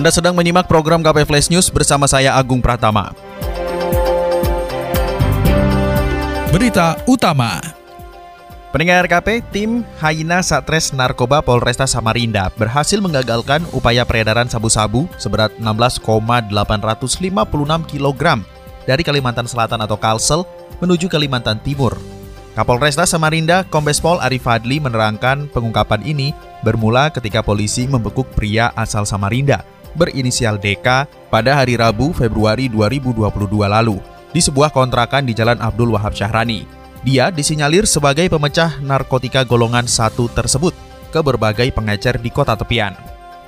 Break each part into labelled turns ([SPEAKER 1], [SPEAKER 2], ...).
[SPEAKER 1] Anda sedang menyimak program KP Flash News bersama saya Agung Pratama.
[SPEAKER 2] Berita utama.
[SPEAKER 1] Pendengar KP, tim Haina Satres Narkoba Polresta Samarinda berhasil menggagalkan upaya peredaran sabu-sabu seberat 16,856 kg dari Kalimantan Selatan atau Kalsel menuju Kalimantan Timur. Kapolresta Samarinda Kombes Pol Arif Fadli menerangkan pengungkapan ini bermula ketika polisi membekuk pria asal Samarinda berinisial DK pada hari Rabu Februari 2022 lalu di sebuah kontrakan di Jalan Abdul Wahab Syahrani. Dia disinyalir sebagai pemecah narkotika golongan satu tersebut ke berbagai pengecer di kota tepian.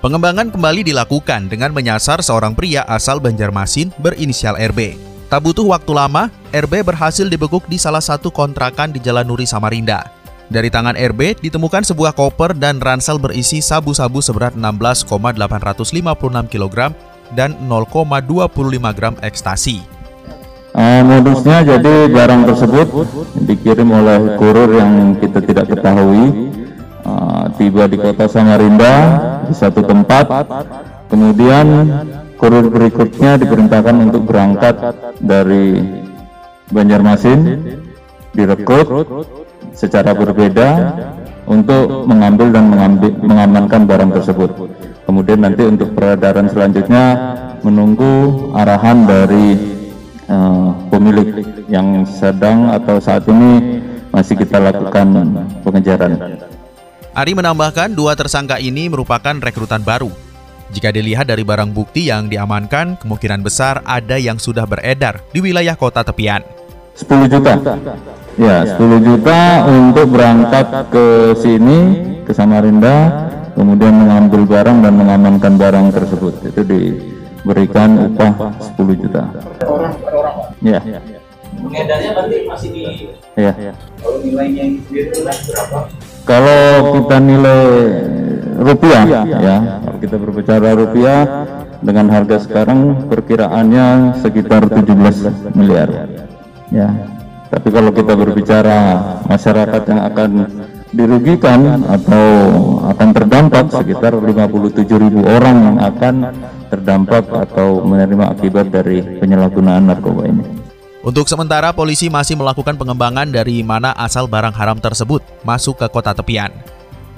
[SPEAKER 1] Pengembangan kembali dilakukan dengan menyasar seorang pria asal Banjarmasin berinisial RB. Tak butuh waktu lama, RB berhasil dibekuk di salah satu kontrakan di Jalan Nuri Samarinda. Dari tangan RB ditemukan sebuah koper dan ransel berisi sabu-sabu seberat 16,856 kg dan 0,25 gram ekstasi.
[SPEAKER 3] Uh, modusnya jadi barang tersebut dikirim oleh kurir yang kita tidak ketahui. Uh, tiba di kota Samarinda di satu tempat. Kemudian kurir berikutnya diperintahkan untuk berangkat dari Banjarmasin direkrut secara berbeda untuk mengambil dan mengambil, mengamankan barang tersebut. Kemudian nanti untuk peredaran selanjutnya menunggu arahan dari uh, pemilik yang sedang atau saat ini masih kita lakukan pengejaran.
[SPEAKER 1] Ari menambahkan dua tersangka ini merupakan rekrutan baru. Jika dilihat dari barang bukti yang diamankan, kemungkinan besar ada yang sudah beredar di wilayah kota tepian.
[SPEAKER 3] 10 juta. Ya, 10 juta untuk berangkat ke sini ke Samarinda, kemudian mengambil barang dan mengamankan barang tersebut. Itu diberikan upah 10 juta. Orang per orang. Ya. Pengedarnya berarti masih di Ya. Kalau nilainya berapa? Kalau kita nilai rupiah ya, kalau kita berbicara rupiah dengan harga sekarang perkiraannya sekitar 17 miliar. Ya, tapi kalau kita berbicara masyarakat yang akan dirugikan atau akan terdampak sekitar 57 ribu orang yang akan terdampak atau menerima akibat dari penyalahgunaan narkoba ini.
[SPEAKER 1] Untuk sementara, polisi masih melakukan pengembangan dari mana asal barang haram tersebut masuk ke kota tepian.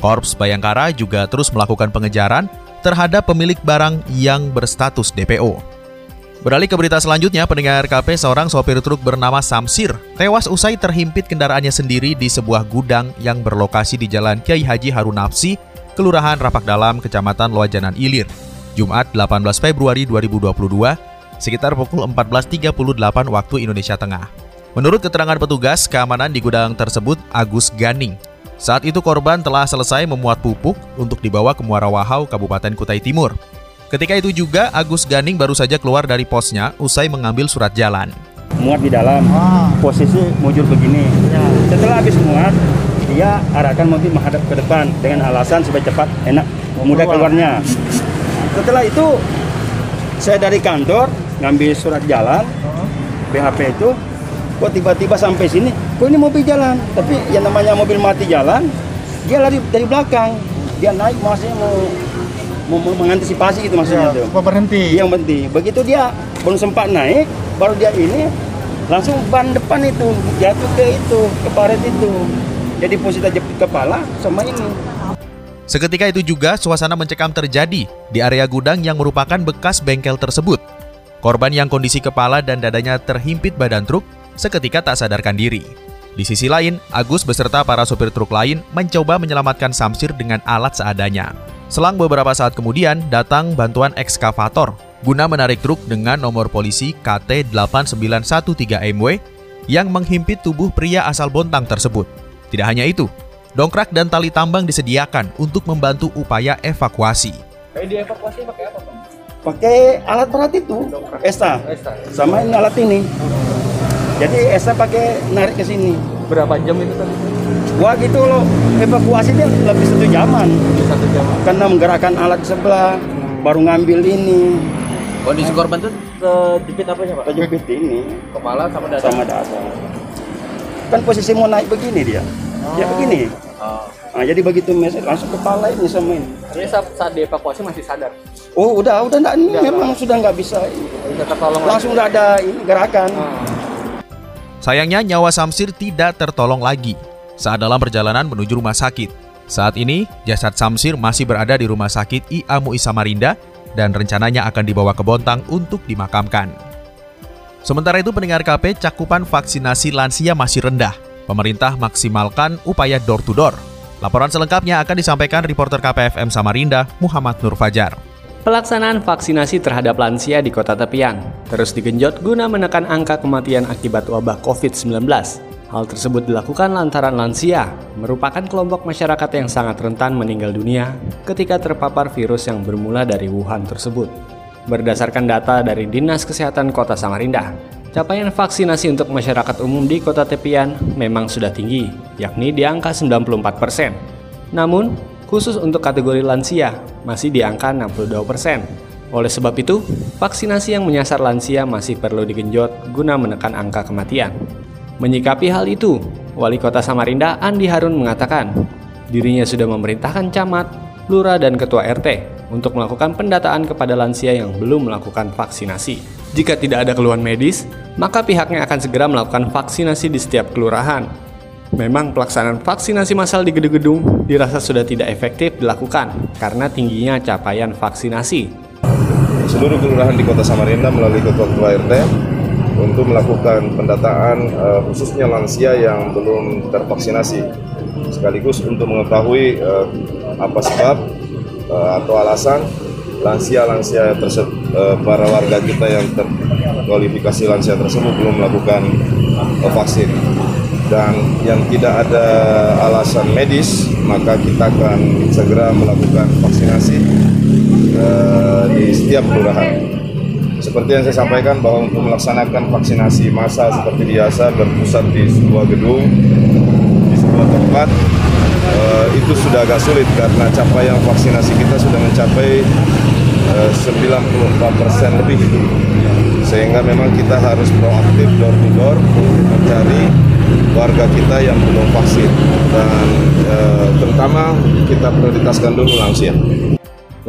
[SPEAKER 1] Korps Bayangkara juga terus melakukan pengejaran terhadap pemilik barang yang berstatus DPO. Beralih ke berita selanjutnya, pendengar KP seorang sopir truk bernama Samsir tewas usai terhimpit kendaraannya sendiri di sebuah gudang yang berlokasi di Jalan Kiai Haji Harun Nafsi, Kelurahan Rapak Dalam, Kecamatan Loajanan Ilir, Jumat 18 Februari 2022, sekitar pukul 14.38 waktu Indonesia Tengah. Menurut keterangan petugas, keamanan di gudang tersebut Agus Ganing. Saat itu korban telah selesai memuat pupuk untuk dibawa ke Muara Wahau, Kabupaten Kutai Timur. Ketika itu juga Agus Ganing baru saja keluar dari posnya usai mengambil surat jalan.
[SPEAKER 4] Muat di dalam, ah. posisi mujur begini. Ya. Setelah habis muat, dia arahkan mobil menghadap ke depan dengan alasan supaya cepat, enak, mudah keluarnya. Setelah itu, saya dari kantor ngambil surat jalan, BHP itu, kok tiba-tiba sampai sini, kok ini mobil jalan, tapi yang namanya mobil mati jalan, dia lari dari belakang, dia naik masih mau mengantisipasi gitu maksudnya ya,
[SPEAKER 5] tuh. berhenti.
[SPEAKER 4] Yang berhenti. Begitu dia belum sempat naik, baru dia ini langsung ban depan itu jatuh ke itu ke paret itu. Jadi posisi jepit kepala sama ini.
[SPEAKER 1] Seketika itu juga suasana mencekam terjadi di area gudang yang merupakan bekas bengkel tersebut. Korban yang kondisi kepala dan dadanya terhimpit badan truk seketika tak sadarkan diri. Di sisi lain, Agus beserta para sopir truk lain mencoba menyelamatkan Samsir dengan alat seadanya. Selang beberapa saat kemudian, datang bantuan ekskavator guna menarik truk dengan nomor polisi KT8913MW yang menghimpit tubuh pria asal Bontang tersebut. Tidak hanya itu, dongkrak dan tali tambang disediakan untuk membantu upaya evakuasi.
[SPEAKER 5] Kayak dievakuasi pakai apa, Bang?
[SPEAKER 4] pakai alat berat itu, ESA, sama ini alat ini. Jadi ESA pakai narik ke sini.
[SPEAKER 5] Berapa jam itu tadi?
[SPEAKER 4] Wah gitu loh, evakuasi dia lebih satu jaman.
[SPEAKER 5] Satu jam.
[SPEAKER 4] Karena menggerakkan alat sebelah, baru ngambil ini,
[SPEAKER 5] Kondisi korban tuh terjepit apanya pak?
[SPEAKER 4] terjepit ini,
[SPEAKER 5] Kepala sama dada.
[SPEAKER 4] sama dada. Kan posisi mau naik begini dia, dia begini.
[SPEAKER 5] Oh.
[SPEAKER 4] Nah, jadi begitu meset langsung kepala ini sama ini.
[SPEAKER 5] Artinya saat, saat dievakuasi masih sadar.
[SPEAKER 4] Oh udah udah enggak ini
[SPEAKER 5] Udah,
[SPEAKER 4] memang sudah nggak bisa ini.
[SPEAKER 5] Bisa tertolong
[SPEAKER 4] langsung udah ada ini gerakan.
[SPEAKER 1] Sayangnya nyawa Samsir tidak tertolong lagi saat dalam perjalanan menuju rumah sakit. Saat ini, jasad Samsir masih berada di rumah sakit IA Mui Samarinda dan rencananya akan dibawa ke Bontang untuk dimakamkan. Sementara itu pendengar KP cakupan vaksinasi lansia masih rendah. Pemerintah maksimalkan upaya door to door. Laporan selengkapnya akan disampaikan reporter KPFM Samarinda, Muhammad Nur Fajar.
[SPEAKER 6] Pelaksanaan vaksinasi terhadap lansia di kota tepian terus digenjot guna menekan angka kematian akibat wabah COVID-19. Hal tersebut dilakukan lantaran lansia merupakan kelompok masyarakat yang sangat rentan meninggal dunia ketika terpapar virus yang bermula dari Wuhan tersebut. Berdasarkan data dari Dinas Kesehatan Kota Samarinda, capaian vaksinasi untuk masyarakat umum di kota tepian memang sudah tinggi, yakni di angka 94%. Namun, khusus untuk kategori lansia masih di angka 62%. Oleh sebab itu, vaksinasi yang menyasar lansia masih perlu digenjot guna menekan angka kematian. Menyikapi hal itu, Wali Kota Samarinda Andi Harun mengatakan, dirinya sudah memerintahkan camat, lurah dan ketua RT untuk melakukan pendataan kepada lansia yang belum melakukan vaksinasi. Jika tidak ada keluhan medis, maka pihaknya akan segera melakukan vaksinasi di setiap kelurahan. Memang pelaksanaan vaksinasi massal di gedung-gedung dirasa sudah tidak efektif dilakukan karena tingginya capaian vaksinasi.
[SPEAKER 7] seluruh kelurahan di Kota Samarinda melalui ketua-ketua RT untuk melakukan pendataan eh, khususnya lansia yang belum tervaksinasi sekaligus untuk mengetahui eh, apa sebab eh, atau alasan lansia-lansia tersebut para warga kita yang terkualifikasi lansia tersebut belum melakukan eh, vaksin dan yang tidak ada alasan medis maka kita akan segera melakukan vaksinasi eh, di setiap kelurahan. Seperti yang saya sampaikan bahwa untuk melaksanakan vaksinasi massal seperti biasa berpusat di sebuah gedung, di sebuah tempat, eh, itu sudah agak sulit karena capaian vaksinasi kita sudah mencapai eh, 94% lebih. Sehingga memang kita harus proaktif door to door untuk mencari warga kita yang belum vaksin dan eh, terutama kita prioritaskan dulu lansia.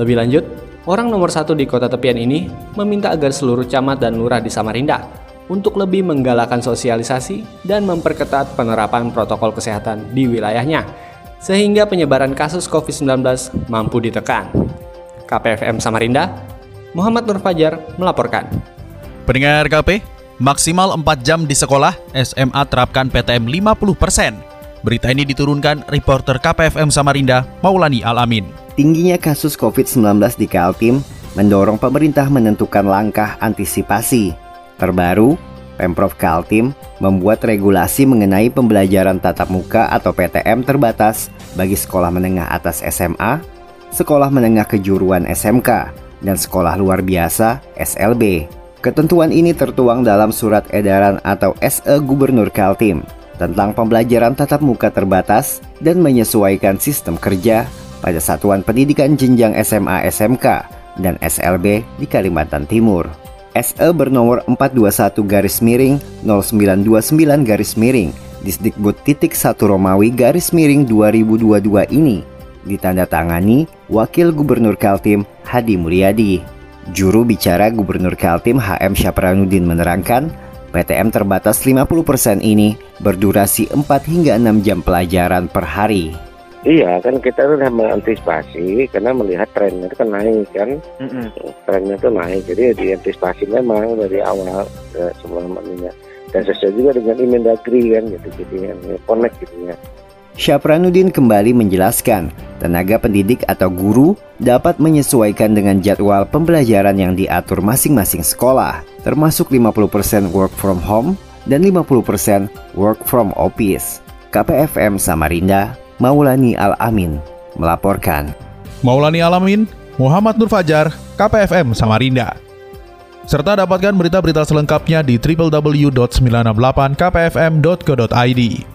[SPEAKER 6] Lebih lanjut, orang nomor satu di kota tepian ini meminta agar seluruh camat dan lurah di Samarinda untuk lebih menggalakkan sosialisasi dan memperketat penerapan protokol kesehatan di wilayahnya, sehingga penyebaran kasus COVID-19 mampu ditekan. KPFM Samarinda, Muhammad Nur Fajar melaporkan.
[SPEAKER 1] Pendengar KP, maksimal 4 jam di sekolah, SMA terapkan PTM 50%. Berita ini diturunkan reporter KPFM Samarinda, Maulani Alamin.
[SPEAKER 8] Tingginya kasus COVID-19 di Kaltim mendorong pemerintah menentukan langkah antisipasi. Terbaru, Pemprov Kaltim membuat regulasi mengenai pembelajaran tatap muka atau PTM terbatas bagi sekolah menengah atas SMA, sekolah menengah kejuruan SMK, dan sekolah luar biasa SLB. Ketentuan ini tertuang dalam surat edaran atau SE Gubernur Kaltim tentang pembelajaran tatap muka terbatas dan menyesuaikan sistem kerja pada Satuan Pendidikan Jenjang SMA SMK dan SLB di Kalimantan Timur. SE bernomor 421 garis miring 0929 garis miring Disdikbud titik 1 Romawi garis miring 2022 ini ditandatangani Wakil Gubernur Kaltim Hadi Mulyadi. Juru bicara Gubernur Kaltim HM Syapranuddin menerangkan, PTM terbatas 50% ini berdurasi 4 hingga 6 jam pelajaran per hari.
[SPEAKER 9] Iya kan kita sudah mengantisipasi karena melihat trennya itu kan naik kan trennya itu naik jadi diantisipasi memang dari awal ya, sebelum ininya dan sesuai juga dengan Imendagri kan gitu gitu kan ya, connect gitu ya.
[SPEAKER 8] Syapranuddin kembali menjelaskan, tenaga pendidik atau guru dapat menyesuaikan dengan jadwal pembelajaran yang diatur masing-masing sekolah, termasuk 50% work from home dan 50% work from office. KPFM Samarinda, Maulani Al-Amin melaporkan.
[SPEAKER 1] Maulani Alamin, Muhammad Nur Fajar, KPFM Samarinda. Serta dapatkan berita-berita selengkapnya di www.968kpfm.co.id.